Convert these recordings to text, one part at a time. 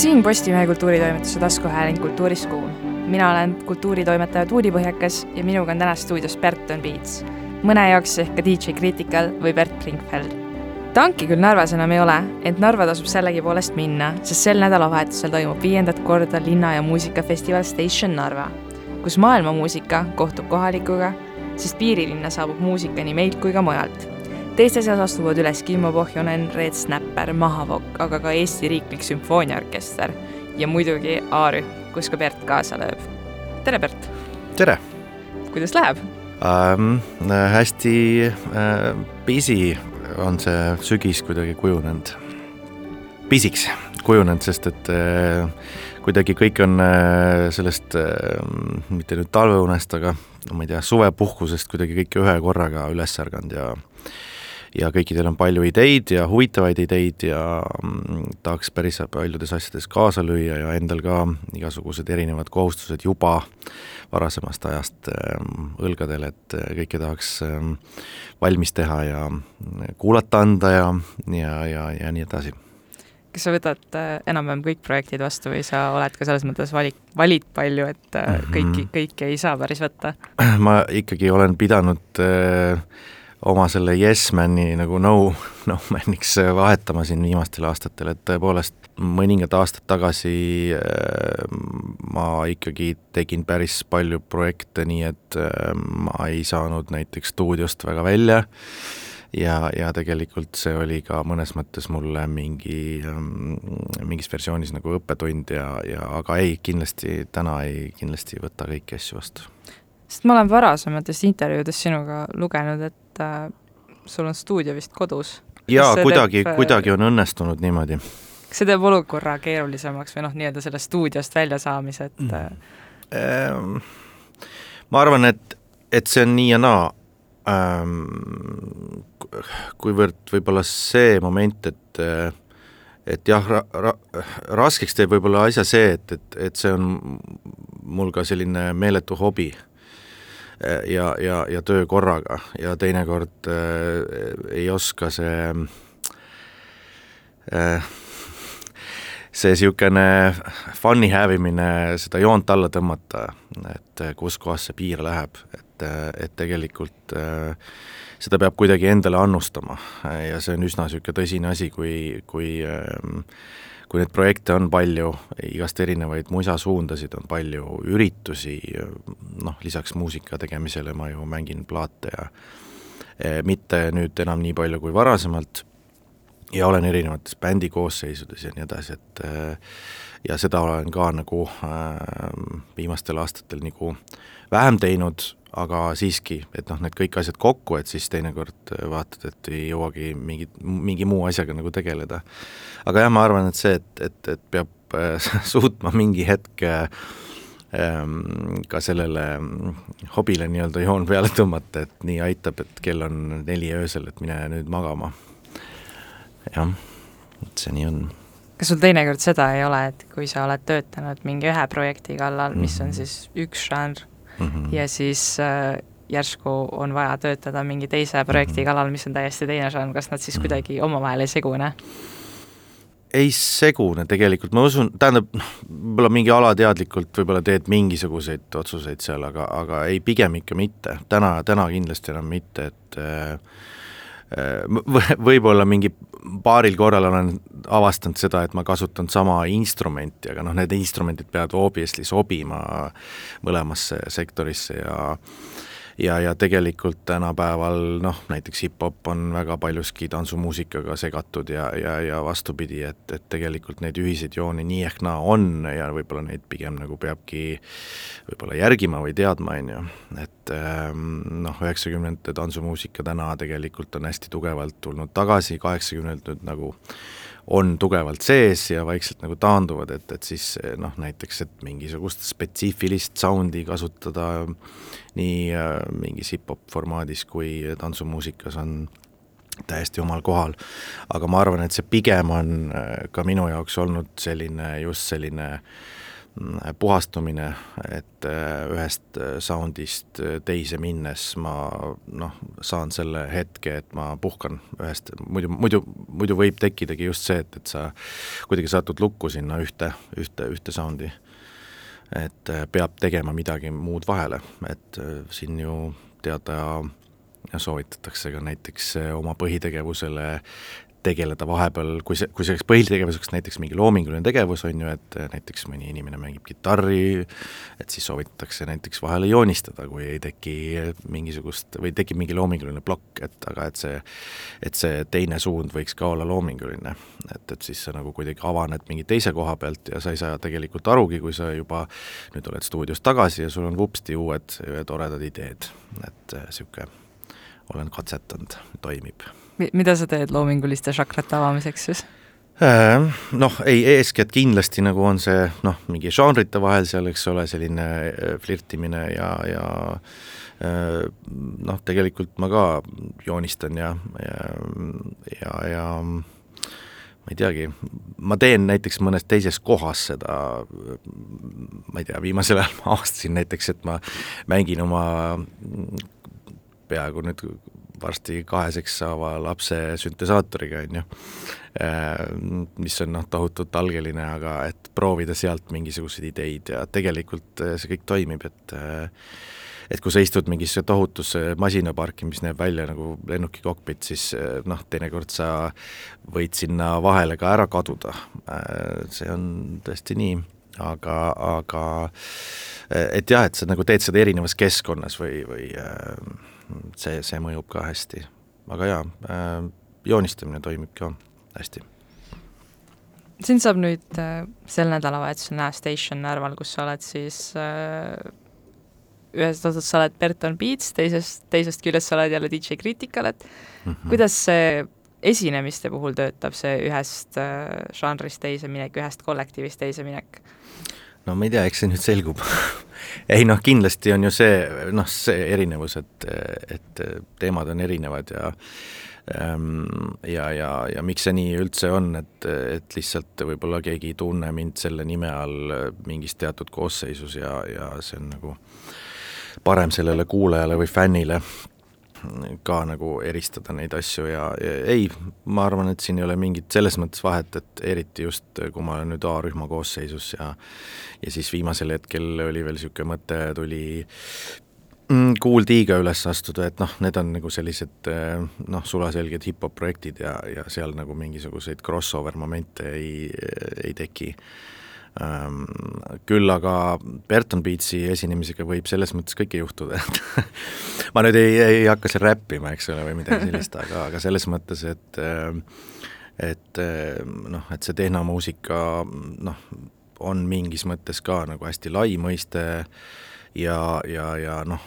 siin Postimehe kultuuritoimetuse taskuhääling Kultuurist kuum. mina olen kultuuritoimetaja Tuuli Põhjakas ja minuga on täna stuudios Berton Piits. mõne jaoks ehk ka DJ Critical või Bert Brinkfeld. tanki küll Narvas enam ei ole, ent Narva tasub sellegipoolest minna, sest sel nädalavahetusel toimub viiendat korda linna- ja muusikafestival Station Narva, kus maailmamuusika kohtub kohalikuga, sest piirilinna saabub muusika nii meilt kui ka mujalt teiste seas astuvad üles Kimmo Pohjonen, Red Snapper, Mahavokk, aga ka Eesti Riiklik Sümfooniaorkester ja muidugi A-rühm, kus ka Bert kaasa lööb. tere, Bert! tere kuidas läheb ähm,! hästi äh, busy on see sügis kuidagi kujunenud, pisiks kujunenud, sest et äh, kuidagi kõik on äh, sellest äh,, mitte nüüd talveunest, aga no ma ei tea, suvepuhkusest kuidagi kõik ühe korraga üles ärganud ja ja kõikidel on palju ideid ja huvitavaid ideid ja mm, tahaks päris paljudes asjades kaasa lüüa ja endal ka igasugused erinevad kohustused juba varasemast ajast ähm, õlgadel, et äh, kõike tahaks ähm, valmis teha ja mm, kuulata anda ja, ja, ja, ja nii edasi kas sa võtad äh, enam-vähem kõik projektid vastu või sa oled ka selles mõttes valik, valid palju, et mm -hmm. kõiki, kõiki ei saa päris võtta? ma ikkagi olen pidanud äh, oma selle Yes Mani nagu no, no man'iks vahetama siin viimastel aastatel, et tõepoolest mõningad aastad tagasi äh, ma ikkagi tegin päris palju projekte, nii et äh, ma ei saanud näiteks stuudiost väga välja. Ja, ja tegelikult see oli ka mõnes mõttes mulle mingi, ähm, mingis versioonis nagu õppetund ja, ja aga ei, kindlasti täna ei, kindlasti ei võta kõiki asju vastu. Sest ma olen varasemates intervjuudes sinuga lugenud, et äh, sul on stuudio vist kodus. jaa, kuidagi teeb,, kuidagi on õnnestunud niimoodi. kas see teeb olukorra keerulisemaks või noh, nii-öelda sellest stuudiost välja saamise, et mm. ähm, ma arvan, et, et see on nii ja naa ähm,, kuivõrd võib-olla see moment, et et jah, ra-, ra-, raskeks teeb võib-olla asja see, et, et, et see on mul ka selline meeletu hobi ja, ja, ja töö korraga ja teinekord äh, ei oska see äh, see niisugune fun'i hävimine, seda joont alla tõmmata, et kus kohas see piir läheb, et, et tegelikult äh, seda peab kuidagi endale annustama. Ja see on üsna niisugune tõsine asi, kui, kui äh, kui neid projekte on palju, igast erinevaid musasuundasid on palju, üritusi, noh, lisaks muusika tegemisele ma ju mängin plaate ja eh, mitte nüüd enam nii palju kui varasemalt ja olen erinevates bändi koosseisudes ja nii edasi, et eh, ja seda olen ka nagu äh, viimastel aastatel nagu vähem teinud, aga siiski, et noh, need kõik asjad kokku, et siis teinekord vaatad, et ei jõuagi mingi, mingi muu asjaga nagu tegeleda. aga jah, ma arvan, et see, et, et, et peab äh, suutma mingi hetk ähm, ka sellele hobile nii-öelda joon peale tõmmata, et nii aitab, et kell on neli öösel, et mine nüüd magama. jah, et see nii on kas sul teinekord seda ei ole, et kui sa oled töötanud mingi ühe projekti kallal, mis on mhm. siis üks žanr, mm -hmm. ja siis äh, järsku on vaja töötada mingi teise projekti -hmm. kallal, mis on täiesti teine žanr, kas nad siis -hmm. kuidagi omavahel ei segune? ei segune tegelikult, ma usun, tähendab, noh, võib-olla mingi alateadlikult võib-olla teed mingisuguseid otsuseid seal, aga, aga ei, pigem ikka mitte, täna, täna kindlasti enam mitte, et äh, võib-olla mingi paaril korral olen avastanud seda, et ma kasutan sama instrumenti, aga noh, need instrumendid peavad obviously sobima mõlemasse sektorisse ja ja, ja tegelikult tänapäeval noh, näiteks hip-hop on väga paljuski tantsumuusikaga segatud ja, ja, ja vastupidi, et, et tegelikult neid ühiseid jooni nii ehk naa on ja võib-olla neid pigem nagu peabki võib-olla järgima või teadma, on ju, et ähm, noh, üheksakümnendate tantsumuusika täna tegelikult on hästi tugevalt tulnud tagasi, kaheksakümnendad nagu on tugevalt sees ja vaikselt nagu taanduvad, et, et siis noh, näiteks, et mingisugust spetsiifilist sound'i kasutada nii äh, mingis hip-hop formaadis kui tantsumuusikas on täiesti omal kohal. aga ma arvan, et see pigem on äh, ka minu jaoks olnud selline, just selline puhastumine, et ühest sound'ist teise minnes ma noh, saan selle hetke, et ma puhkan ühest, muidu, muidu, muidu võib tekkidagi just see, et, et sa kuidagi satud lukku sinna ühte, ühte, ühte sound'i. Et peab tegema midagi muud vahele, et siin ju teada soovitatakse ka näiteks oma põhitegevusele tegeleda vahepeal, kui see, kui selleks põhitegevuseks näiteks mingi loominguline tegevus, on ju, et näiteks mõni inimene mängib kitarri, et siis soovitatakse näiteks vahele joonistada, kui ei teki mingisugust, või tekib mingi loominguline plokk, et aga et see, et see teine suund võiks ka olla loominguline. et, et siis sa nagu kuidagi avaned mingi teise koha pealt ja sa ei saa tegelikult arugi, kui sa juba nüüd oled stuudios tagasi ja sul on vupsti uued toredad ideed, et niisugune olen katsetanud, toimib mida sa teed loominguliste šakrate avamiseks siis? Äh, noh, ei, eeskätt kindlasti nagu on see noh, mingi žanrite vahel seal, eks ole, selline äh, flirtimine ja, ja äh, noh, tegelikult ma ka joonistan ja, ja, ja, ja ma ei teagi, ma teen näiteks mõnes teises kohas seda, ma ei tea, viimasel ajal ma avastasin näiteks, et ma mängin oma peaaegu nüüd varsti kaheseks saava lapse süntesaatoriga, on ju, äh, mis on noh, tohutult algeline, aga et proovida sealt mingisuguseid ideid ja tegelikult äh, see kõik toimib, et äh, et kui sa istud mingisse tohutusse masinaparki, mis näeb välja nagu lennuki kokpit, siis noh, teinekord sa võid sinna vahele ka ära kaduda. see on tõesti nii, aga, aga et jah, et sa nagu teed seda erinevas keskkonnas või, või see, see mõjub ka hästi. aga jaa äh,, joonistamine toimib ka hästi. sind saab nüüd äh, sel nädalavahetusel näha Station Narval, kus sa oled siis äh, ühest otsast sa oled Berton Beats, teisest, teisest küljest sa oled jälle DJ Critical, et mm -hmm. kuidas see esinemiste puhul töötab, see ühest žanrist teise minek, ühest kollektiivist teise minek? No ma ei tea, eks see nüüd selgub. Ei noh, kindlasti on ju see, noh, see erinevus, et, et teemad on erinevad ja ähm, ja, ja, ja miks see nii üldse on, et, et lihtsalt võib-olla keegi ei tunne mind selle nime all mingis teatud koosseisus ja, ja see on nagu parem sellele kuulajale või fännile ka nagu eristada neid asju ja, ja ei, ma arvan, et siin ei ole mingit selles mõttes vahet, et eriti just, kui ma olen nüüd A-rühma koosseisus ja ja siis viimasel hetkel oli veel niisugune mõte, tuli mm, Kool Tiiga üles astuda, et noh, need on nagu sellised noh, sulaselged hip-hop projektid ja, ja seal nagu mingisuguseid crossover momente ei, ei teki küll aga Berton Beatsi esinemisega võib selles mõttes kõike juhtuda, et ma nüüd ei, ei hakka seal räppima, eks ole, või midagi sellist, aga, aga selles mõttes, et et noh, et see tehnomuusika noh, on mingis mõttes ka nagu hästi lai mõiste ja, ja, ja noh,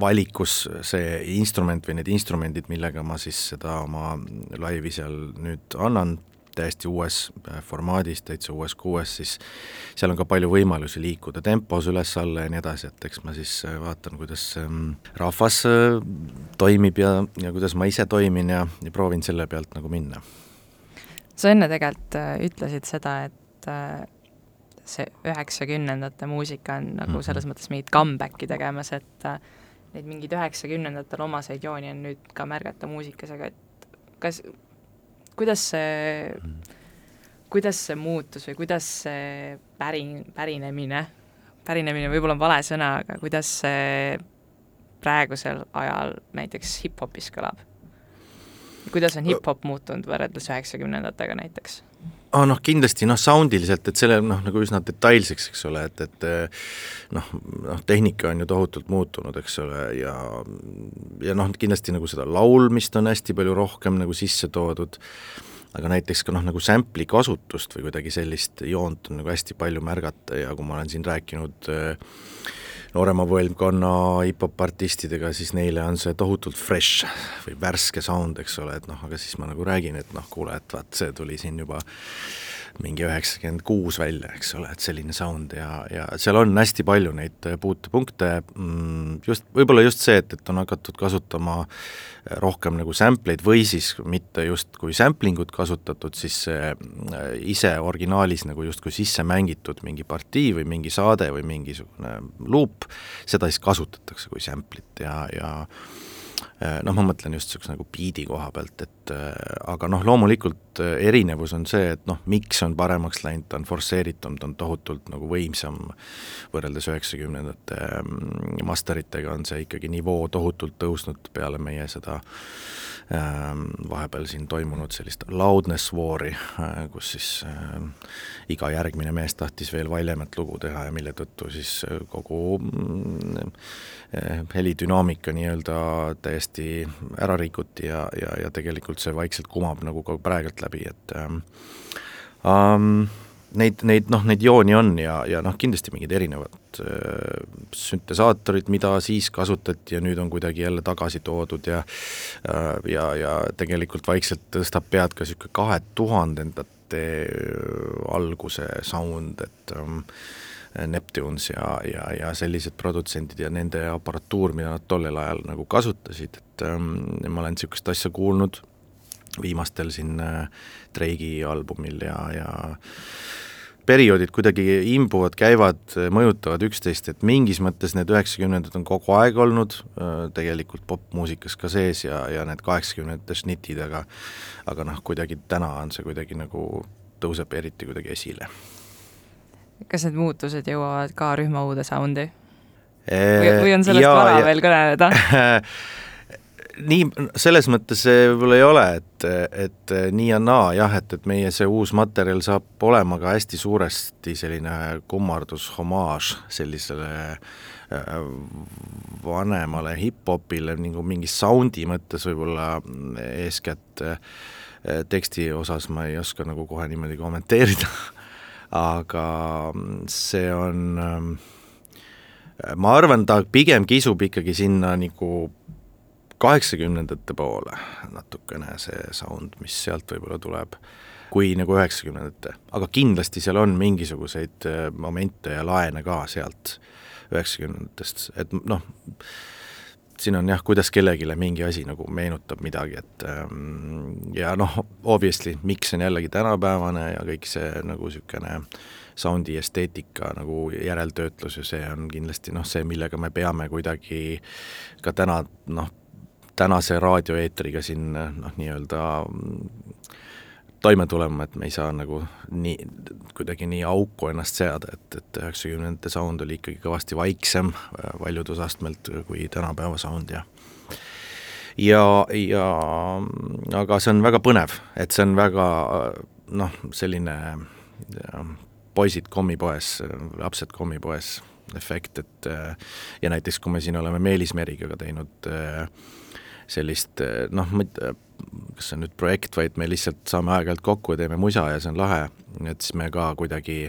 valikus see instrument või need instrumendid, millega ma siis seda oma laivi seal nüüd annan, täiesti uues äh, formaadis, täitsa uues kuues, siis seal on ka palju võimalusi liikuda tempos üles-alla ja nii edasi, et eks ma siis äh, vaatan, kuidas ähm, rahvas äh, toimib ja, ja kuidas ma ise toimin ja, ja proovin selle pealt nagu minna. sa enne tegelikult ütlesid seda, et see üheksakümnendate muusika on nagu -hmm. selles mõttes mingit comeback'i tegemas, et neid mingeid üheksakümnendatel omaseid jooni on nüüd ka märgata muusikas, aga et kas kuidas see, kuidas see muutus või kuidas see pärin, pärinemine, pärinemine võib-olla on vale sõna, aga kuidas see praegusel ajal näiteks hip-hopis kõlab? kuidas on hip-hop muutunud võrreldes üheksakümnendatega näiteks? Aa oh, noh, kindlasti noh, soundiliselt, et selle noh, nagu üsna detailseks, eks ole, et, et noh, noh tehnika on ju tohutult muutunud, eks ole, ja ja noh, kindlasti nagu seda laulmist on hästi palju rohkem nagu sisse toodud, aga näiteks ka noh, nagu sample'i kasutust või kuidagi sellist joont on nagu hästi palju märgata ja kui ma olen siin rääkinud äh, noorema põlvkonna hip-hop artistidega, siis neile on see tohutult fresh või värske sound, eks ole, et noh, aga siis ma nagu räägin, et noh, kuule, et vaat see tuli siin juba mingi üheksakümmend kuus välja, eks ole, et selline sound ja, ja seal on hästi palju neid puutepunkte, mm, just, võib-olla just see, et, et on hakatud kasutama rohkem nagu sample eid või siis mitte justkui sampling ut kasutatud, siis äh, ise originaalis nagu justkui sisse mängitud mingi partii või mingi saade või mingisugune luup, seda siis kasutatakse kui sample'it ja, ja Äh, noh, ma mõtlen just niisuguse nagu biidi koha pealt, et äh, aga noh, loomulikult äh, erinevus on see, et noh, miks on paremaks läinud, ta on forsseeritum, ta on tohutult nagu võimsam, võrreldes üheksakümnendate mm, masteritega on see ikkagi nivoo tohutult tõusnud peale meie seda ähm, vahepeal siin toimunud sellist loudness war'i, kus siis äh, iga järgmine mees tahtis veel valjemat lugu teha ja mille tõttu siis kogu mm, helidünaamika nii-öelda täiesti ära rikuti ja, ja, ja tegelikult see vaikselt kumab nagu ka praegult läbi, et ähm, um, neid, neid noh, neid jooni on ja, ja noh, kindlasti mingid erinevad äh, süntesaatorid, mida siis kasutati ja nüüd on kuidagi jälle tagasi toodud ja äh, ja, ja tegelikult vaikselt tõstab pead ka niisugune kahe tuhandendate alguse sound, et ähm, Neptunes ja, ja, ja sellised produtsendid ja nende aparatuur, mida nad tollel ajal nagu kasutasid, et ähm, ma olen niisugust asja kuulnud viimastel siin äh, Drake'i albumil ja, ja perioodid kuidagi imbuvad, käivad, mõjutavad üksteist, et mingis mõttes need üheksakümnendad on kogu aeg olnud äh, tegelikult popmuusikas ka sees ja, ja need kaheksakümnendate šnitid, aga aga noh, kuidagi täna on see kuidagi nagu, tõuseb eriti kuidagi esile kas need muutused jõuavad ka rühma uude soundi? või, või on sellest ja, vara ja, veel kõneleda nii, selles mõttes see võib-olla ei ole, et, et nii ja naa jah, et, et meie see uus materjal saab olema ka hästi suuresti selline kummardus, homaaž sellisele äh, vanemale hip-hopile nagu mingi soundi mõttes võib-olla eeskätt äh, teksti osas ma ei oska nagu kohe niimoodi kommenteerida aga see on, ähm, ma arvan, ta pigem kisub ikkagi sinna nagu kaheksakümnendate poole natukene, see sound, mis sealt võib-olla tuleb, kui nagu üheksakümnendate, aga kindlasti seal on mingisuguseid äh, momente ja laene ka sealt üheksakümnendatest, et noh, siin on jah, kuidas kellelegi mingi asi nagu meenutab midagi, et ähm, ja noh, obviously, miks on jällegi tänapäevane ja kõik see nagu niisugune soundi esteetika nagu järeltöötlus ja see on kindlasti noh, see, millega me peame kuidagi ka täna noh, tänase raadioeetriga siin noh, nii-öelda toime tulema, et me ei saa nagu nii, kuidagi nii auku ennast seada, et, et üheksakümnendate sound oli ikkagi kõvasti vaiksem valjudusastmelt kui tänapäeva sound ja ja, ja aga see on väga põnev, et see on väga noh, selline ja, poisid kommipoes, lapsed kommipoes efekt, et ja näiteks kui me siin oleme Meelis Meriga teinud sellist noh, ei tea, kas see on nüüd projekt, vaid me lihtsalt saame aeg-ajalt kokku ja teeme musa ja see on lahe, et siis me ka kuidagi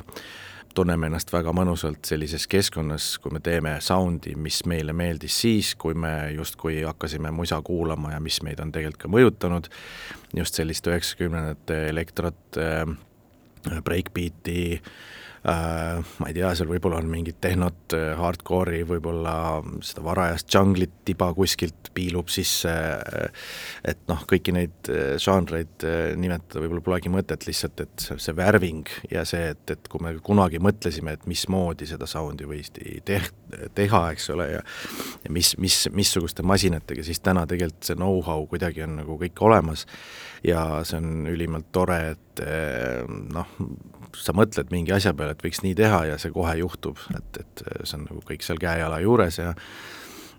tunneme ennast väga mõnusalt sellises keskkonnas, kui me teeme sound'i, mis meile meeldis siis, kui me justkui hakkasime musa kuulama ja mis meid on tegelikult ka mõjutanud, just sellist üheksakümnendate elektrat äh,, breakbeat'i Äh, ma ei tea, seal võib-olla on mingit tehnot, äh, hardcore'i, võib-olla seda varajast džunglit tiba kuskilt piilub sisse, äh, et noh, kõiki neid žanreid nimetada võib-olla polegi mõtet, lihtsalt et see, värving ja see, et, et kui me kunagi mõtlesime, et mismoodi seda sound'i võis teh-, teha, eks ole, ja ja mis, mis, missuguste masinatega, siis täna tegelikult see know-how kuidagi on nagu kõik olemas. Ja see on ülimalt tore, et noh, sa mõtled mingi asja peale, et võiks nii teha ja see kohe juhtub, et, et see on nagu kõik seal käe-jala juures ja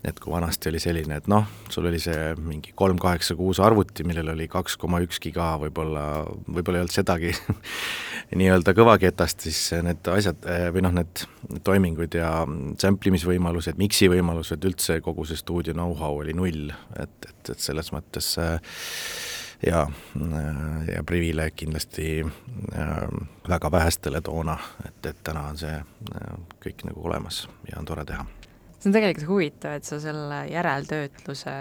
et kui vanasti oli selline, et noh, sul oli see mingi kolm kaheksa kuus arvuti, millel oli kaks koma üks giga võib-olla, võib-olla ei olnud sedagi nii-öelda kõvaketast, siis need asjad või noh, need toimingud ja sample imisvõimalused, miksi võimalused, üldse kogu see stuudio know-how oli null, et, et, et selles mõttes äh, ja, ja privileeg kindlasti äh, väga vähestele toona, et, et täna on see äh, kõik nagu olemas ja on tore teha. See on tegelikult huvitav, et sa selle järeltöötluse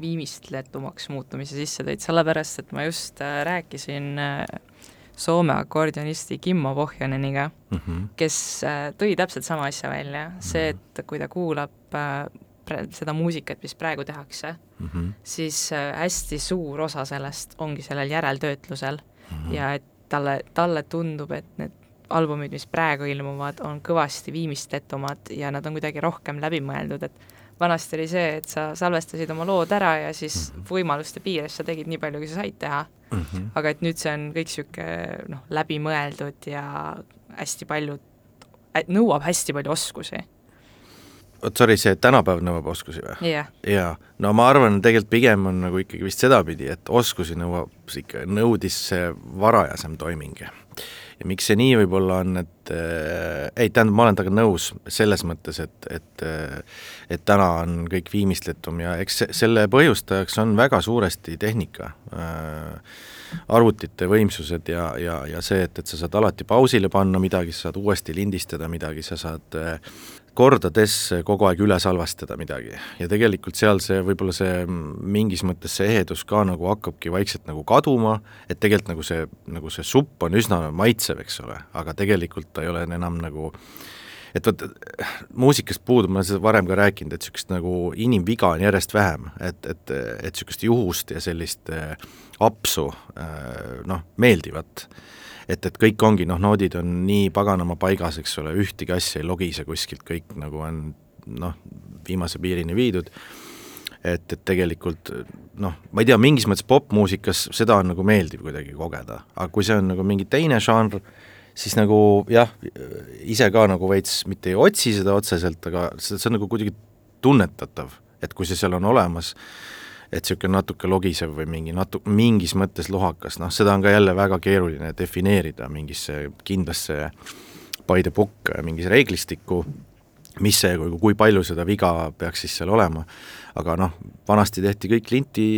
viimistletumaks muutumise sisse tõid, sellepärast et ma just äh, rääkisin Soome akordionisti Kimmo Pohjaneniga mm, -hmm. kes äh, tõi täpselt sama asja välja, see, et kui ta kuulab äh, seda muusikat, mis praegu tehakse Mm -hmm. siis äh, hästi suur osa sellest ongi sellel järeltöötlusel Mm -hmm. ja et talle, talle tundub, et need albumid, mis praegu ilmuvad, on kõvasti viimistletumad ja nad on kuidagi rohkem läbimõeldud, et vanasti oli see, et sa salvestasid oma lood ära ja siis Mhm. võimaluste piires sa tegid nii palju, kui sa said teha, mm -hmm. aga et nüüd see on kõik niisugune noh, läbimõeldud ja hästi palju, nõuab hästi palju oskusi. vot sorry, see tänapäev nõuab oskusi või? jah, jaa, no ma arvan, tegelikult pigem on nagu ikkagi vist sedapidi, et oskusi nõuab ikka, nõudis see varajasem toiming. Ja miks see nii võib-olla on, et äh, ei, tähendab, ma olen temaga nõus selles mõttes, et, et äh, et täna on kõik viimistletum ja eks se- selle põhjustajaks on väga suuresti tehnika äh,, arvutite võimsused ja, ja, ja see, et, et sa saad alati pausile panna midagi, sa saad uuesti lindistada midagi, sa saad äh, kordades kogu aeg üle salvestada midagi. Ja tegelikult seal see, võib-olla see mingis mõttes see ehedus ka nagu hakkabki vaikselt nagu kaduma, et tegelikult nagu see, nagu see supp on üsna maitsev, eks ole, aga tegelikult ta ei ole enam nagu et vot muusikast puudub, ma olen seda varem ka rääkinud, et niisugust nagu inimviga on järjest vähem, et, et, et niisugust juhust ja sellist äh, apsu äh, noh, meeldivat et, et kõik ongi, noh, noodid on nii paganama paigas, eks ole, ühtegi asja ei logise kuskilt, kõik nagu on noh, viimase piirini viidud, et, et tegelikult noh, ma ei tea, mingis mõttes popmuusikas seda on nagu meeldiv kuidagi kogeda, aga kui see on nagu mingi teine žanr, siis nagu jah, ise ka nagu veits mitte ei otsi seda otseselt, aga see, see on nagu kuidagi tunnetatav, et kui see seal on olemas, et niisugune natuke logisev või mingi natu-, mingis mõttes lohakas, noh seda on ka jälle väga keeruline defineerida mingisse kindlasse by the book mingis reeglistikku, mis see, kui, palju seda viga peaks siis seal olema, aga noh, vanasti tehti kõik linti,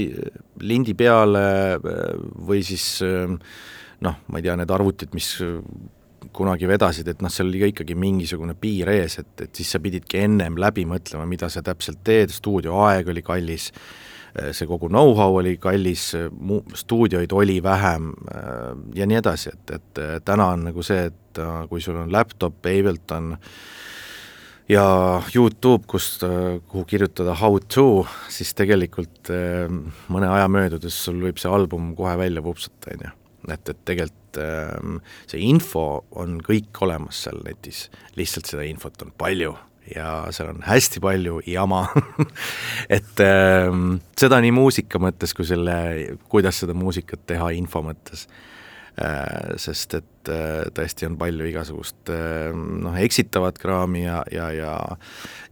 lindi peale või siis noh, ma ei tea, need arvutid, mis kunagi vedasid, et noh, seal oli ka ikkagi mingisugune piir ees, et, et siis sa pididki ennem läbi mõtlema, mida sa täpselt teed, stuudioaeg oli kallis, see kogu know-how oli kallis, mu-, stuudioid oli vähem ja nii edasi, et, et täna on nagu see, et kui sul on laptop, Ableton ja Youtube, kust, kuhu kirjutada how to, siis tegelikult mõne aja möödudes sul võib see album kohe välja vupsata, on ju. et, et tegelikult see info on kõik olemas seal netis, lihtsalt seda infot on palju ja seal on hästi palju jama et äh, seda nii muusika mõttes kui selle, kuidas seda muusikat teha info mõttes äh,. sest et äh, tõesti on palju igasugust äh, noh, eksitavat kraami ja, ja, ja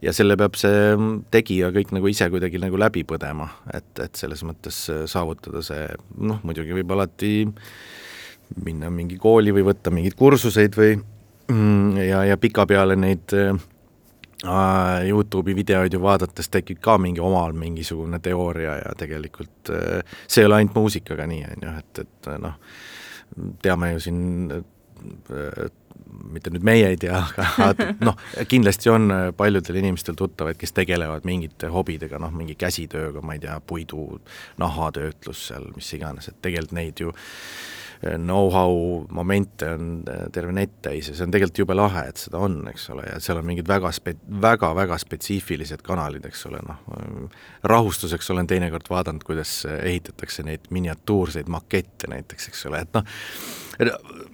ja selle peab see tegija kõik nagu ise kuidagi nagu läbi põdema, et, et selles mõttes saavutada see noh, muidugi võib alati minna mingi kooli või võtta mingeid kursuseid või ja, ja pikapeale neid äh, Youtube'i videoid ju vaadates tekib ka mingi omal mingisugune teooria ja tegelikult see ei ole ainult muusikaga nii, on ju, et, et noh, teame ju siin mitte nüüd meie ei tea, aga noh, kindlasti on paljudel inimestel tuttavaid, kes tegelevad mingite hobidega, noh, mingi käsitööga, ma ei tea, puidu, nahatöötlus seal, mis iganes, et tegelikult neid ju know-how momente on terve net täis ja see on tegelikult jube lahe, et seda on, eks ole, ja seal on mingid väga spe-, väga-väga spetsiifilised kanalid, eks ole, noh, rahustuseks olen teinekord vaadanud, kuidas ehitatakse neid miniatuurseid makette näiteks, eks ole, et noh,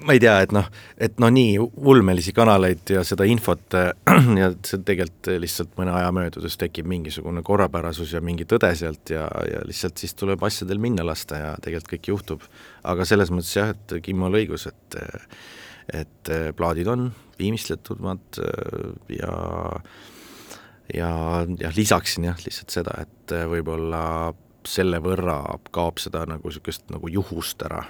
ma ei tea, et noh, et no nii ulmelisi kanaleid ja seda infot ja see tegelikult lihtsalt mõne aja möödudes tekib mingisugune korrapärasus ja mingi tõde sealt ja, ja lihtsalt siis tuleb asjadel minna lasta ja tegelikult kõik juhtub. aga selles mõttes jah, et Kimmol õigus, et et plaadid on viimistletumad ja ja, ja lisaksin jah, lihtsalt seda, et võib-olla selle võrra kaob seda nagu niisugust nagu juhust ära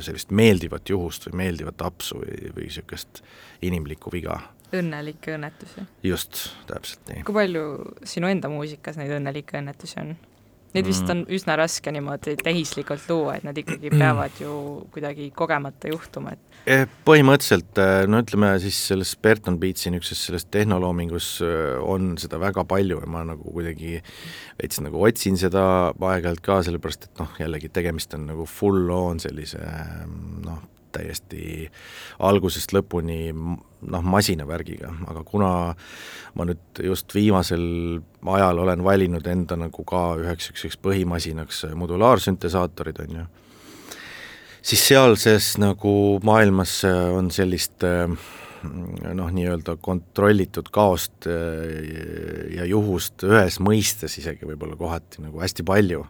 sellist meeldivat juhust või meeldivat apsu või, või niisugust inimlikku viga. õnnelikke õnnetusi. just, täpselt nii. kui palju sinu enda muusikas neid õnnelikke õnnetusi on? Neid vist Mm. on üsna raske niimoodi tehislikult luua, et nad ikkagi peavad ju kuidagi kogemata juhtuma, et Eh, põhimõtteliselt no ütleme siis selles Berton Beatsi niisuguses selles tehnoloomingus eh, on seda väga palju ja ma nagu kuidagi veits nagu otsin seda aeg-ajalt ka, sellepärast et noh, jällegi tegemist on nagu full on sellise noh, täiesti algusest lõpuni noh, masinavärgiga, aga kuna ma nüüd just viimasel ajal olen valinud enda nagu ka üheks niisuguseks põhimasinaks modulaarsüntesaatorid, on ju, siis sealses nagu maailmas on sellist noh, nii-öelda kontrollitud kaost ja juhust ühes mõistes isegi võib-olla kohati nagu hästi palju.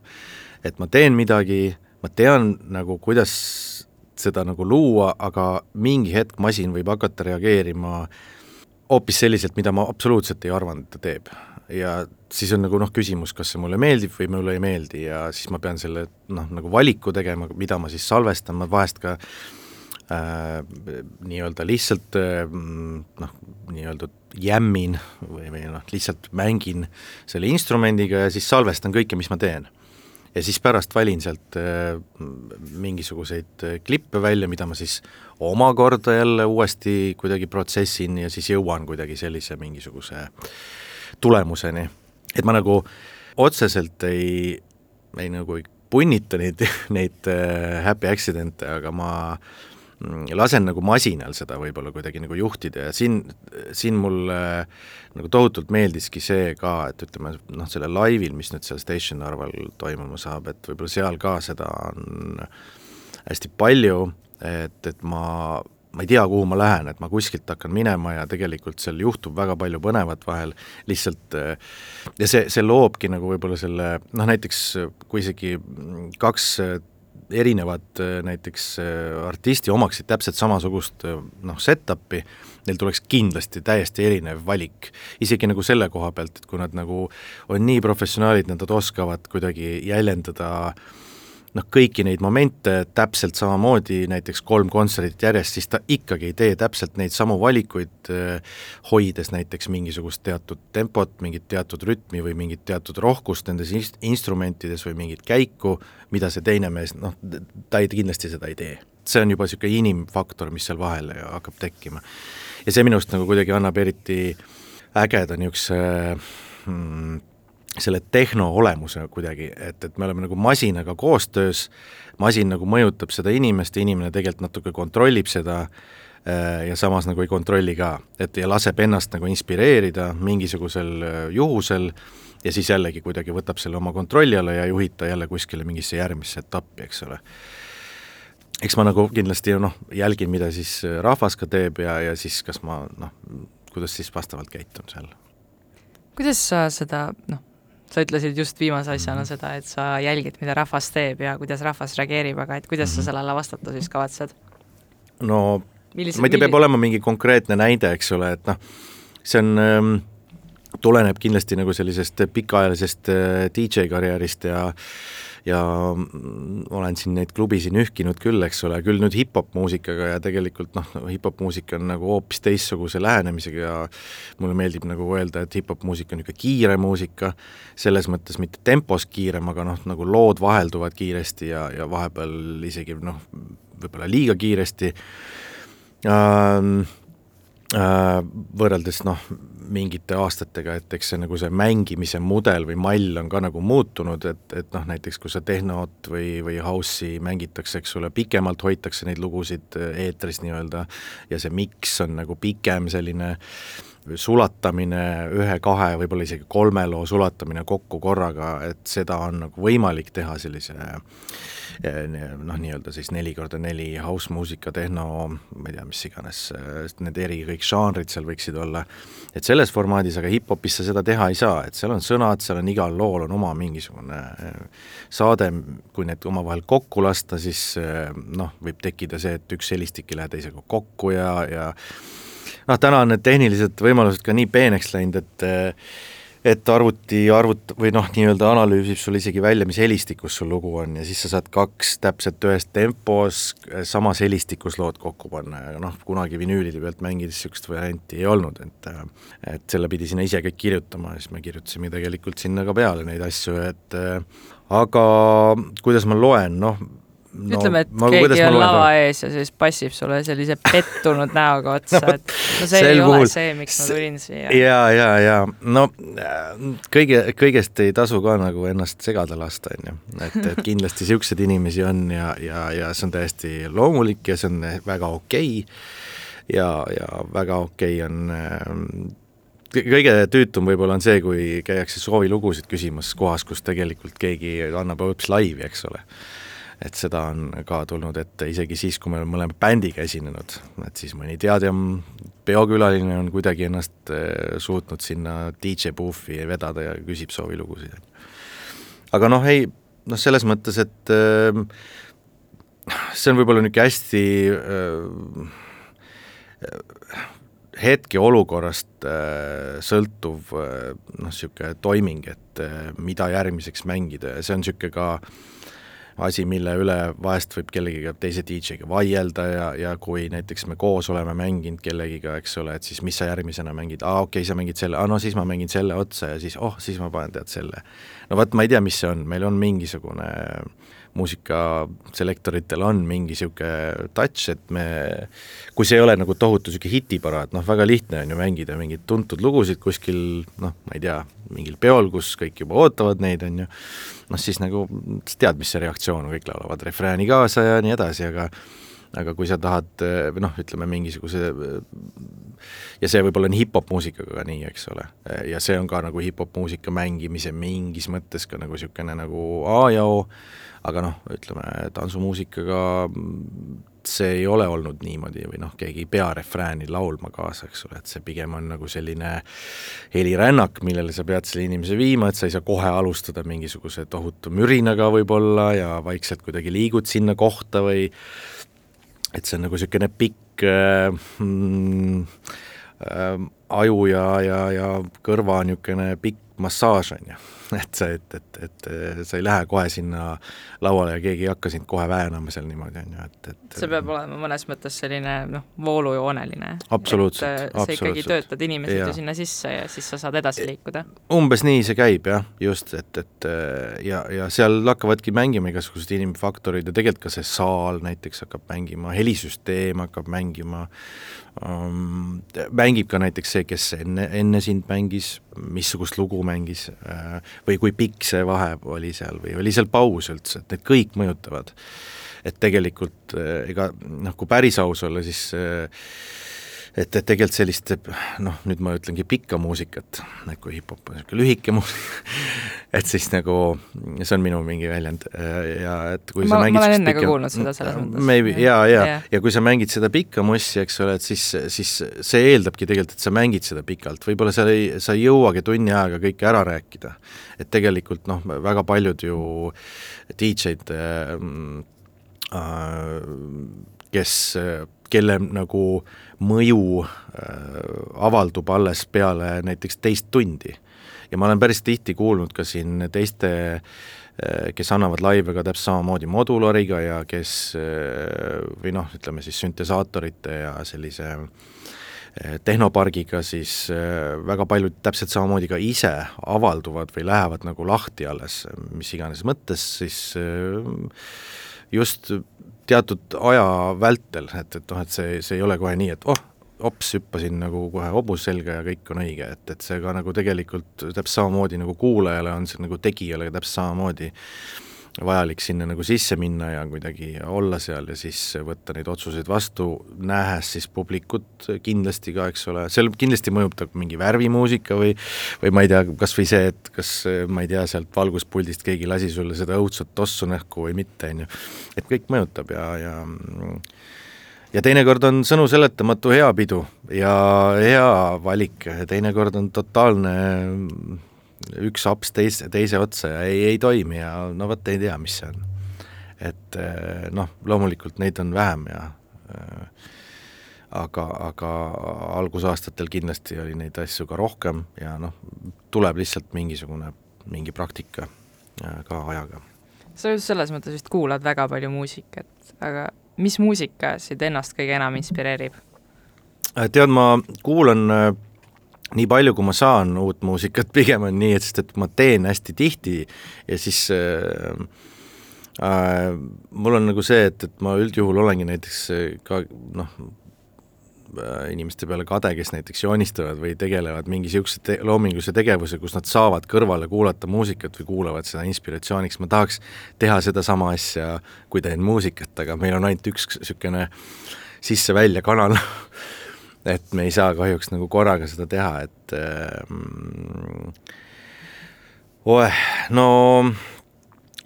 et ma teen midagi, ma tean nagu, kuidas seda nagu luua, aga mingi hetk masin võib hakata reageerima hoopis selliselt, mida ma absoluutselt ei arvanud, et ta teeb. ja siis on nagu noh, küsimus, kas see mulle meeldib või mulle ei meeldi ja siis ma pean selle noh, nagu valiku tegema, mida ma siis salvestan, ma vahest ka äh, nii-öelda lihtsalt äh, noh, nii-öelda jämmin või, või noh, lihtsalt mängin selle instrumendiga ja siis salvestan kõike, mis ma teen ja siis pärast valin sealt äh, mingisuguseid äh, klippe välja, mida ma siis omakorda jälle uuesti kuidagi protsessin ja siis jõuan kuidagi sellise mingisuguse tulemuseni. et ma nagu otseselt ei, ei nagu ei punnita neid, neid äh, happy accident'e, aga ma äh, lasen nagu masinal seda võib-olla kuidagi nagu juhtida ja siin, siin mulle nagu tohutult meeldiski see ka, et ütleme noh, sellel laivil, mis nüüd seal Station Narval toimuma saab, et võib-olla seal ka seda on hästi palju, et, et ma ma ei tea, kuhu ma lähen, et ma kuskilt hakkan minema ja tegelikult seal juhtub väga palju põnevat vahel, lihtsalt ja see, see loobki nagu võib-olla selle noh, näiteks kui isegi kaks erinevad äh, näiteks äh, artisti omaksid täpselt samasugust äh, noh, set-up'i, neil tuleks kindlasti täiesti erinev valik. isegi nagu selle koha pealt, et kui nad nagu on nii professionaalid, nad oskavad kuidagi jäljendada äh, noh, kõiki neid momente täpselt samamoodi, näiteks kolm kontserdit järjest, siis ta ikkagi ei tee täpselt neid samu valikuid, hoides näiteks mingisugust teatud tempot, mingit teatud rütmi või mingit teatud rohkust nendes inst-, instrumentides või mingit käiku, mida see teine mees, noh, ta ei, kindlasti seda ei tee. see on juba niisugune inimfaktor, mis seal vahele hakkab tekkima. ja see minu arust nagu kuidagi annab eriti ägeda niisuguse hmm, selle tehno olemuse kuidagi, et, et me oleme nagu masinaga koostöös, masin nagu mõjutab seda inimest ja inimene tegelikult natuke kontrollib seda äh, ja samas nagu ei kontrolli ka, et ja laseb ennast nagu inspireerida mingisugusel äh, juhusel ja siis jällegi kuidagi võtab selle oma kontrolli alla ja juhib ta jälle kuskile mingisse järgmisse etappi, eks ole. eks ma nagu kindlasti noh, jälgin, mida siis äh, rahvas ka teeb ja, ja siis kas ma noh, kuidas siis vastavalt käitun seal. kuidas sa seda noh, sa ütlesid just viimase asjana mhm. seda, et sa jälgid, mida rahvas teeb ja kuidas rahvas reageerib, aga et kuidas sa mhm. sellele vastata siis kavatsed? no Millised, ma ei tea, peab olema mingi konkreetne näide, eks ole, et noh, see on ähm, tuleneb kindlasti nagu sellisest pikaajalisest äh, DJ karjäärist ja ja olen siin neid klubisid nühkinud küll, eks ole, küll nüüd hip-hop muusikaga ja tegelikult noh, hip-hop muusika on nagu hoopis teistsuguse lähenemisega ja mulle meeldib nagu öelda, et hip-hop muusika on niisugune kiire muusika, selles mõttes mitte tempos kiirem, aga noh, nagu lood vahelduvad kiiresti ja, ja vahepeal isegi noh, võib-olla liiga kiiresti. Ähm,, äh, võrreldes noh, mingite aastatega, et eks see nagu see mängimise mudel või mall on ka nagu muutunud, et, et noh, näiteks kui sa tehnot või, või house'i mängitakse, eks ole, pikemalt hoitakse neid lugusid äh, eetris nii-öelda ja see miks on nagu pikem selline sulatamine, ühe-kahe, võib-olla isegi kolme loo sulatamine kokku korraga, et seda on nagu võimalik teha sellise noh, nii-öelda siis neli korda neli house muusika, tehno, ma ei tea, mis iganes, need eri kõik žanrid seal võiksid olla, et selles formaadis, aga hip-hopis sa seda teha ei saa, et seal on sõnad, seal on igal lool on oma mingisugune eh, saade, kui need omavahel kokku lasta, siis eh, noh, võib tekkida see, et üks helistik ei lähe teisega kokku ja, ja noh, täna on need tehnilised võimalused ka nii peeneks läinud, et eh, et arvuti arvut- või noh, nii-öelda analüüsib sulle isegi välja, mis helistikus sul lugu on ja siis sa saad kaks täpselt ühes tempos samas helistikus lood kokku panna ja noh, kunagi vinüülide pealt mängides niisugust varianti ei olnud, et et selle pidi sinna ise kõik kirjutama ja siis me kirjutasime tegelikult sinna ka peale neid asju, et aga kuidas ma loen, noh, no, ütleme, et ma, keegi on lava loen? ees ja siis passib sulle sellise pettunud näoga otsa no,, et no see ei puhul, ole see, miks ma tulin siia. ja, ja, ja no kõige, kõigest ei tasu ka nagu ennast segada lasta, on ju. et, et kindlasti niisuguseid inimesi on ja, ja, ja see on täiesti loomulik ja see on väga okei okay. ja, ja väga okei okay on kõige tüütum võib-olla on see, kui käiakse soovilugusid küsimas kohas, kus tegelikult keegi annab hoopis laivi, eks ole et seda on ka tulnud ette isegi siis, kui me oleme bändiga esinenud, et siis mõni teadjam peokülaline on kuidagi ennast eh, suutnud sinna DJ boof'i vedada ja küsib soovilugusid. aga noh, ei, noh selles mõttes, et äh, see on võib-olla niisugune hästi äh, hetkeolukorrast äh, sõltuv äh, noh, niisugune toiming, et äh, mida järgmiseks mängida ja see on niisugune ka äh, asi, mille üle vahest võib kellegiga, teise DJ-ga vaielda ja, ja kui näiteks me koos oleme mänginud kellegiga, eks ole, et siis mis sa järgmisena mängid, aa okei okay,, sa mängid selle, aa no siis ma mängin selle otsa ja siis oh, siis ma panen tead selle. no vot, ma ei tea, mis see on, meil on mingisugune muusikaselektoritel on mingi niisugune touch, et me, kui see ei ole nagu tohutu niisugune hitiparaad, noh väga lihtne on ju mängida mingeid tuntud lugusid kuskil noh, ma ei tea, mingil peol, kus kõik juba ootavad neid, on ju, noh siis nagu tead, mis see reaktsioon on, kõik laulavad refrääni kaasa ja nii edasi, aga aga kui sa tahad või noh, ütleme mingisuguse ja see võib-olla on hip-hop muusikaga ka nii, eks ole, ja see on ka nagu hip-hop muusika mängimise mingis mõttes ka nagu niisugune nagu A ja O, aga noh, ütleme tantsumuusikaga see ei ole olnud niimoodi või noh, keegi ei pea refrääni laulma kaasa, eks ole, et see pigem on nagu selline helirännak, millele sa pead selle inimese viima, et sa ei saa kohe alustada mingisuguse tohutu mürinaga võib-olla ja vaikselt kuidagi liigud sinna kohta või et see on nagu niisugune pikk äh, mm, äh, aju ja, ja, ja kõrva niisugune pikk massaaž, on ju et sa, et, et, et sa ei lähe kohe sinna lauale ja keegi ei hakka sind kohe väänama seal niimoodi, on ju, et, et see peab olema mõnes mõttes selline noh, voolujooneline. absoluutselt, sa ikkagi töötad inimesed ja. ju sinna sisse ja siis sa saad edasi liikuda. umbes nii see käib jah, just, et, et ja, ja seal hakkavadki mängima igasugused inimfaktorid ja tegelikult ka see saal näiteks hakkab mängima, helisüsteem hakkab mängima um,, mängib ka näiteks see, kes enne, enne sind mängis, missugust lugu mängis äh, või kui pikk see vahe oli seal või oli seal paus üldse, et need kõik mõjutavad. et tegelikult äh, ega noh, kui päris aus olla, siis äh, et, et tegelikult sellist noh, nüüd ma ütlengi pikka muusikat, et kui hip-hop on niisugune lühike muusika et siis nagu see on minu mingi väljend. Ja et kui ma, sa mängid ma olen enne ka kuulnud seda selles mõttes. Maybe, jaa, jaa, ja, kui sa mängid seda pikka mossi, eks ole, et siis, siis see eeldabki tegelikult, et sa mängid seda pikalt, võib-olla sa ei, sa ei jõuagi tunni ajaga kõike ära rääkida. et tegelikult noh, väga paljud ju DJ-d äh, kes, kelle nagu mõju äh, avaldub alles peale näiteks teist tundi. ja ma olen päris tihti kuulnud ka siin teiste äh, kes annavad laive ka täpselt samamoodi modulariga ja kes äh, või noh, ütleme siis süntesaatorite ja sellise tehnopargiga, siis väga paljud täpselt samamoodi ka ise avalduvad või lähevad nagu lahti alles, mis iganes mõttes, siis just teatud aja vältel, et, et noh, et see, see ei ole kohe nii, et oh, hops, hüppasin nagu kohe hobus selga ja kõik on õige, et, et see ka nagu tegelikult täpselt samamoodi nagu kuulajale on see nagu tegijale täpselt samamoodi vajalik sinna nagu sisse minna ja kuidagi olla seal ja siis võtta neid otsuseid vastu, nähes siis publikut kindlasti ka, eks ole, seal kindlasti mõjutab mingi värvimuusika või või ma ei tea, kas või see, et kas ma ei tea, sealt valguspuldist keegi lasi sulle seda õudset tossu näkku või mitte, on ju. et kõik mõjutab ja, ja ja teinekord on sõnu seletamatu hea pidu ja hea valik, teinekord on totaalne üks aps teise, teise otsa ja ei, ei toimi ja no vot, ei tea, mis see on. et eh, noh, loomulikult neid on vähem ja äh, aga, aga algusaastatel kindlasti oli neid asju ka rohkem ja noh, tuleb lihtsalt mingisugune, mingi praktika äh, ka ajaga. sa just selles mõttes vist kuulad väga palju muusikat, aga mis muusika sind ennast kõige enam inspireerib? tead, ma kuulan nii palju, kui ma saan uut muusikat, pigem on nii, et sest et ma teen hästi tihti ja siis äh, äh, mul on nagu see, et, et ma üldjuhul olengi näiteks ka noh, Äh, inimeste peale kade, kes näiteks joonistavad või tegelevad mingi niisuguse te loomingulise tegevuse, kus nad saavad kõrvale kuulata muusikat või kuulavad seda inspiratsiooniks, ma tahaks teha sedasama asja, kui teen muusikat, aga meil on ainult üks niisugune sisse-välja kanal et me ei saa kahjuks nagu korraga seda teha, et ähm, oeh, no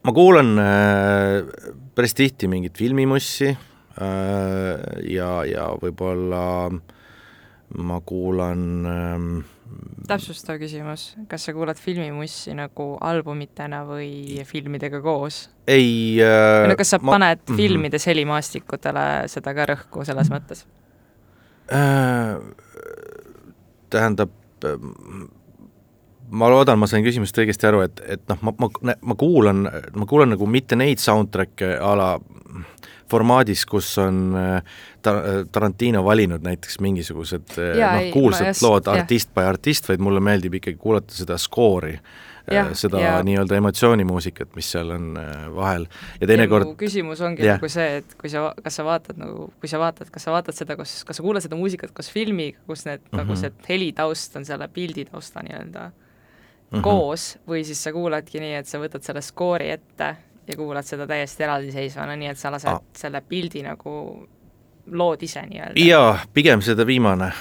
ma kuulan äh, päris tihti mingit filmimussi Äh, ja, ja võib-olla ma kuulan ähm, täpsustav küsimus, kas sa kuulad filmimussi nagu albumitena või filmidega koos? ei äh, no kas sa ma, paned -hmm. filmides helimaastikutele seda ka rõhku selles mõttes äh,? Tähendab ma loodan, ma sain küsimusest õigesti aru, et, et noh, ma, ma, ma kuulan, ma kuulan nagu mitte neid soundtrack'e a la formaadis, kus on äh, ta-, Tarantino valinud näiteks mingisugused äh, noh, kuulsad just, lood artist by artist, vaid mulle meeldib ikkagi kuulata seda skoori. Äh, seda nii-öelda emotsioonimuusikat, mis seal on vahel ja teinekord küsimus ongi nagu see, et kui sa, kas sa vaatad nagu, kui sa vaatad, kas sa vaatad seda, kas, kas sa kuulad seda muusikat koos filmiga, kus need mm, -hmm. nagu see helitaust on selle pildi tausta nii-öelda mm -hmm. koos, või siis sa kuuladki nii, et sa võtad selle skoori ette ja kuulad seda täiesti eraldiseisvana, nii et sa lased ah. selle pildi nagu lood ise nii-öelda? jaa, pigem seda viimane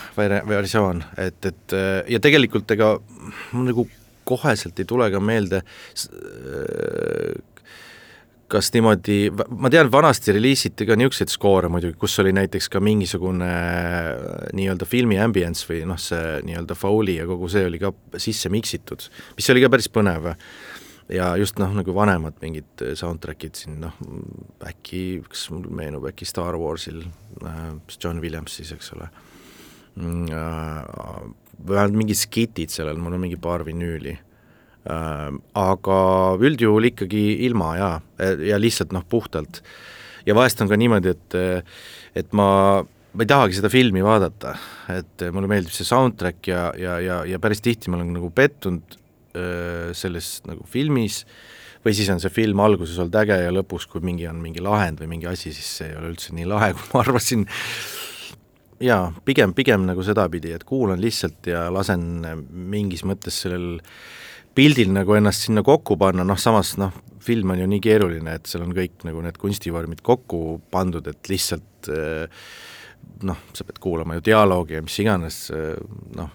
versioon, et, et ja tegelikult ega nagu koheselt ei tule ka meelde kas niimoodi, ma tean, vanasti reliisiti ka niisuguseid skoore muidugi, kus oli näiteks ka mingisugune nii-öelda filmi ambience või noh, see nii-öelda Foley ja kogu see oli ka sisse miksitud, mis oli ka päris põnev. Ja just noh, nagu vanemad mingid soundtrack'id siin noh, äkki, kas mul meenub äkki Star Warsil äh,, John Williams siis, eks ole. Mm, äh,, vähemalt mingid skitid sellel, mul on mingi paar vinüüli äh,, aga üldjuhul ikkagi ilma jaa, ja lihtsalt noh, puhtalt. ja vahest on ka niimoodi, et, et ma ma ei tahagi seda filmi vaadata, et mulle meeldib see soundtrack ja, ja, ja, ja päris tihti ma olen nagu pettunud selles nagu filmis või siis on see film alguses olnud äge ja lõpus, kui mingi on mingi lahend või mingi asi, siis see ei ole üldse nii lahe, kui ma arvasin. Jaa, pigem, pigem nagu sedapidi, et kuulan lihtsalt ja lasen mingis mõttes sellel pildil nagu ennast sinna kokku panna, noh samas noh, film on ju nii keeruline, et seal on kõik nagu need kunstivormid kokku pandud, et lihtsalt noh, sa pead kuulama ju dialoogi ja mis iganes, noh,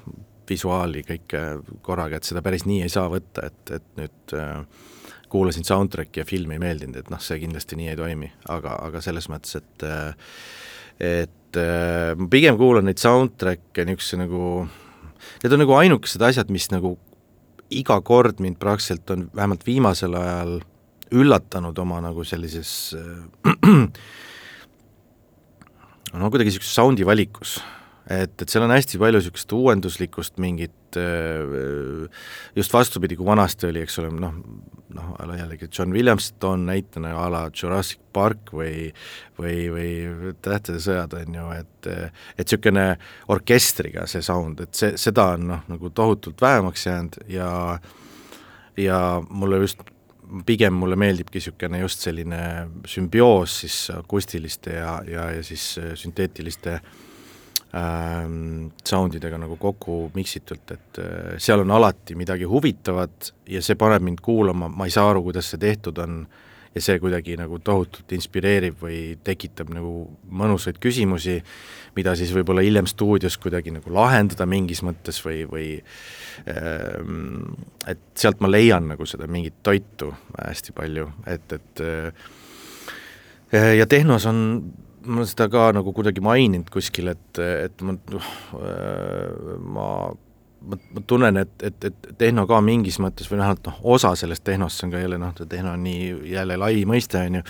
visuaali kõike korraga, et seda päris nii ei saa võtta, et, et nüüd äh, kuulasin soundtrack'i ja film ei meeldinud, et noh, see kindlasti nii ei toimi, aga, aga selles mõttes, et äh, et äh, ma pigem kuulan neid soundtrack'e niisuguse nagu, need on nagu ainukesed asjad, mis nagu iga kord mind praktiliselt on vähemalt viimasel ajal üllatanud oma nagu sellises äh, no kuidagi niisuguses sound'i valikus et, et seal on hästi palju niisugust uuenduslikkust, mingit just vastupidi, kui vanasti oli, eks ole, noh, noh, jällegi John Williams toon näitena a la Jurassic Park või või, või Tähtede sõjad, on ju, et et niisugune orkestriga see sound, et see, seda on noh, nagu tohutult vähemaks jäänud ja ja mulle just pigem mulle meeldibki niisugune just selline sümbioos siis akustiliste ja, ja, ja siis sünteetiliste äh, ähm, soundidega nagu kokku miksitult, et äh, seal on alati midagi huvitavat ja see paneb mind kuulama, ma ei saa aru, kuidas see tehtud on, ja see kuidagi nagu tohutult inspireerib või tekitab nagu mõnusaid küsimusi, mida siis võib-olla hiljem stuudios kuidagi nagu lahendada mingis mõttes või, või ähm, et sealt ma leian nagu seda mingit toitu hästi palju, et, et äh, ja tehnos on ma olen seda ka nagu kuidagi maininud kuskil, et, et ma, noh, ma ma, ma tunnen, et, et, et tehno ka mingis mõttes või vähemalt noh, osa sellest tehnost, see on ka jälle noh, tehno on nii jälle lai mõiste, on ju,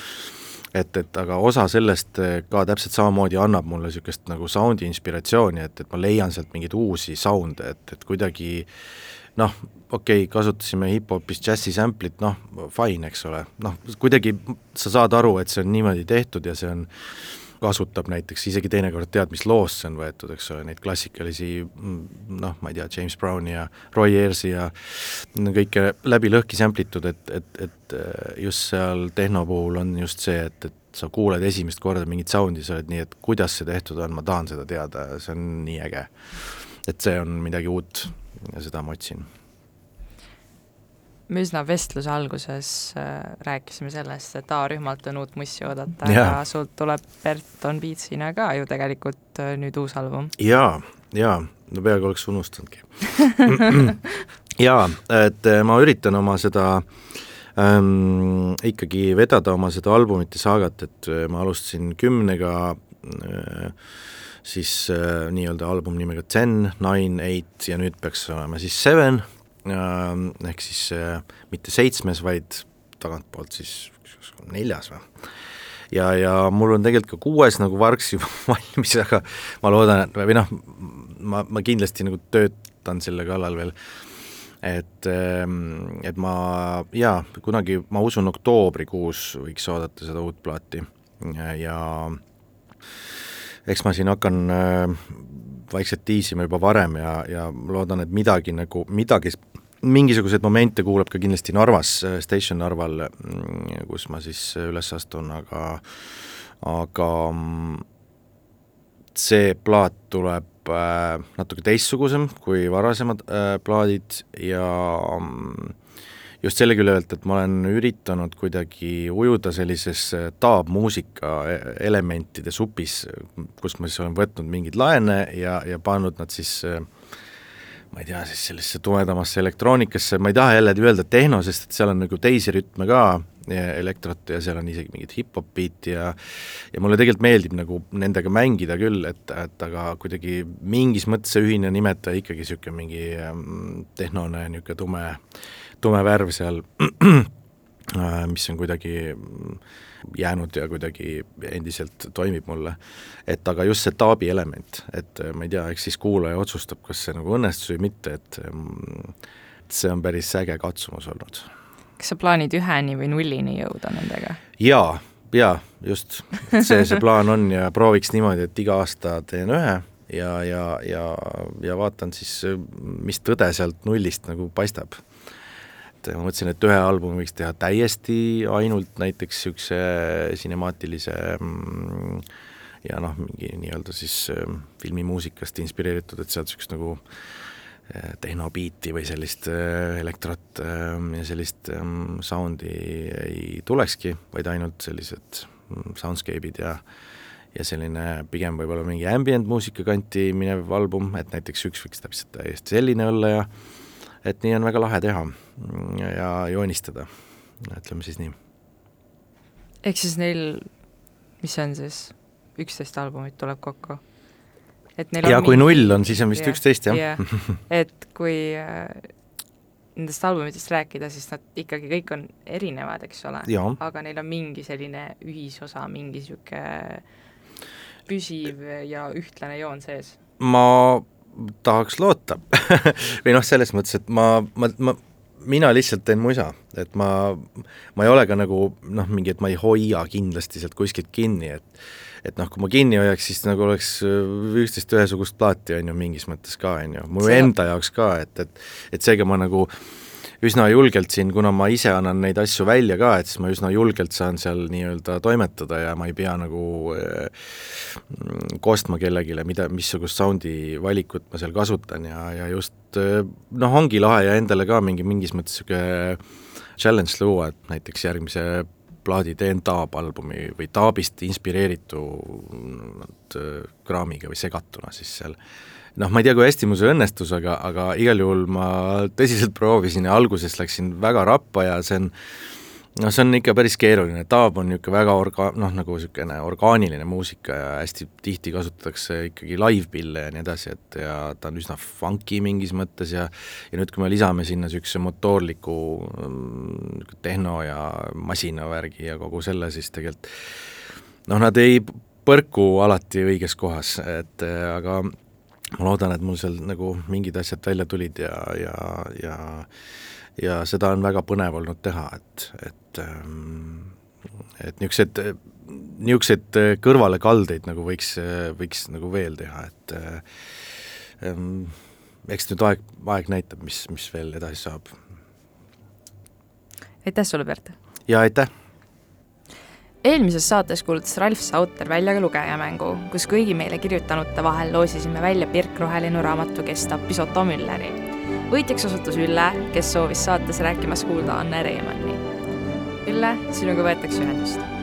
et, et aga osa sellest ka täpselt samamoodi annab mulle niisugust nagu sound'i inspiratsiooni, et, et ma leian sealt mingeid uusi sound'e, et, et kuidagi noh, okei okay,, kasutasime hip-hopis džässi sample'it, noh, fine, eks ole, noh, kuidagi sa saad aru, et see on niimoodi tehtud ja see on kasutab näiteks, isegi teinekord tead, mis loost see on võetud, eks ole, neid klassikalisi mm, noh, ma ei tea, James Browni ja Roy Ayersi ja kõike läbi lõhki sample itud, et, et, et äh, just seal tehno puhul on just see, et, et sa kuuled esimest korda mingit sound'i, sa oled nii, et kuidas see tehtud on, ma tahan seda teada, see on nii äge. et see on midagi uut ja seda ma otsin me üsna vestluse alguses äh, rääkisime sellest, et A-rühmalt on uut mussi oodata, aga sult tuleb Berton Beatsina ka ju tegelikult äh, nüüd uus album. jaa, jaa, no peaaegu oleks unustanudki. Jaa, et äh, ma üritan oma seda ähm, ikkagi vedada oma seda albumite saagat, et ma alustasin kümnega äh,, siis äh, nii-öelda album nimega Ten, Nine, Eight ja nüüd peaks olema siis Seven ehk siis äh, mitte seitsmes, vaid tagantpoolt siis neljas või? ja, ja mul on tegelikult ka kuues nagu vargsi juba valmis, aga ma loodan, et või noh, ma, ma kindlasti nagu töötan selle kallal veel, et, ähm, et ma jaa, kunagi ma usun, oktoobrikuus võiks oodata seda uut plaati ja, ja eks ma siin hakkan äh, vaikselt tiisima juba varem ja, ja loodan, et midagi nagu, midagi mingisuguseid momente kuuleb ka kindlasti Narvas, äh, Station Narval, mm, kus ma siis üles astun, aga aga mm, see plaat tuleb äh, natuke teistsugusem kui varasemad äh, plaadid ja mm, just selle külje pealt, et ma olen üritanud kuidagi ujuda sellises äh, taabmuusika e-, elementide supis, kus ma siis olen võtnud mingeid laene ja, ja pannud nad siis äh, ma ei tea, siis sellisesse tumedamasse elektroonikasse, ma ei taha jälle öelda tehno, sest et seal on nagu teisi rütme ka, elektrot ja seal on isegi mingit hip-hop beat'i ja ja mulle tegelikult meeldib nagu nendega mängida küll, et, et aga kuidagi mingis mõttes see ühine nimetaja ikkagi niisugune mingi ähm, tehnone niisugune tume, tume värv seal, mis on kuidagi jäänud ja kuidagi endiselt toimib mulle. et aga just see taabi element, et äh, ma ei tea, eks siis kuulaja otsustab, kas see nagu õnnestus või mitte, et mm, see on päris äge katsumus olnud. kas sa plaanid üheni või nullini jõuda nendega? jaa, jaa, just, see, see plaan on ja prooviks niimoodi, et iga aasta teen ühe ja, ja, ja, ja vaatan siis, mis tõde sealt nullist nagu paistab et ma mõtlesin, et ühe albumi võiks teha täiesti ainult näiteks niisuguse sinemaatilise mm, ja noh, mingi nii-öelda siis mm, filmimuusikast inspireeritud, et sealt niisugust nagu eh, tehnobiiti või sellist eh, elektrot mm, ja sellist sound'i ei tulekski, vaid ainult sellised soundscape'id ja ja selline pigem võib-olla mingi ambient muusika kanti minev album, et näiteks üks võiks täpselt täiesti selline olla ja et nii on väga lahe teha ja joonistada, ütleme siis nii. ehk siis neil, mis see on siis, üksteist albumit tuleb kokku? et neil ja kui mingi... null on, siis on vist üksteist, jah. Yeah.. et kui äh, nendest albumitest rääkida, siis nad ikkagi kõik on erinevad, eks ole, aga neil on mingi selline ühisosa, mingi niisugune püsiv ja ühtlane joon sees? ma tahaks loota või noh, selles mõttes, et ma, ma, ma, mina lihtsalt teen musa, et ma, ma ei ole ka nagu noh, mingi, et ma ei hoia kindlasti sealt kuskilt kinni, et et noh, kui ma kinni hoiaks, siis nagu oleks üksteist ühesugust plaati, on ju, mingis mõttes ka, on ju, mu See... enda jaoks ka, et, et et seega ma nagu äh, üsna julgelt siin, kuna ma ise annan neid asju välja ka, et siis ma üsna julgelt saan seal nii-öelda toimetada ja ma ei pea nagu äh, kostma kellelegi, mida, missugust soundi valikut ma seal kasutan ja, ja just äh, noh, ongi lahe ja endale ka mingi, mingis mõttes niisugune challenge luua, et näiteks järgmise plaadi teen Taab albumi või Taabist inspireeritu kraamiga või segatuna siis seal noh, ma ei tea, kui hästi mul see õnnestus, aga, aga igal juhul ma tõsiselt proovisin ja alguses läksin väga rappa ja see on noh, see on ikka päris keeruline, taab on niisugune väga orga-, noh, nagu niisugune orgaaniline muusika ja hästi tihti kasutatakse ikkagi live-pille ja nii edasi, et ja ta on üsna funky mingis mõttes ja ja nüüd, kui me lisame sinna niisuguse motoorliku mm, tehno ja masinavärgi ja kogu selle, siis tegelikult noh, nad ei põrku alati õiges kohas, et aga ma loodan, et mul seal nagu mingid asjad välja tulid ja, ja, ja ja seda on väga põnev olnud teha, et, et ähm, et niisugused niisuguseid kõrvalekaldeid nagu võiks, võiks nagu veel teha, et ähm, eks nüüd aeg, aeg näitab, mis, mis veel edasi saab. aitäh sulle, Bert! ja aitäh! Eelmises saates kuulutas Ralf Sauter välja ka lugejamängu, kus kõigi meile kirjutanute vahel loosisime välja Pirk Rohelinnu raamatu Kes tappis Otto Mülleri. võitjaks osutus Ülle, kes soovis saates rääkimas kuulda Anne Reimanni. Ülle, sinuga võetakse ühendust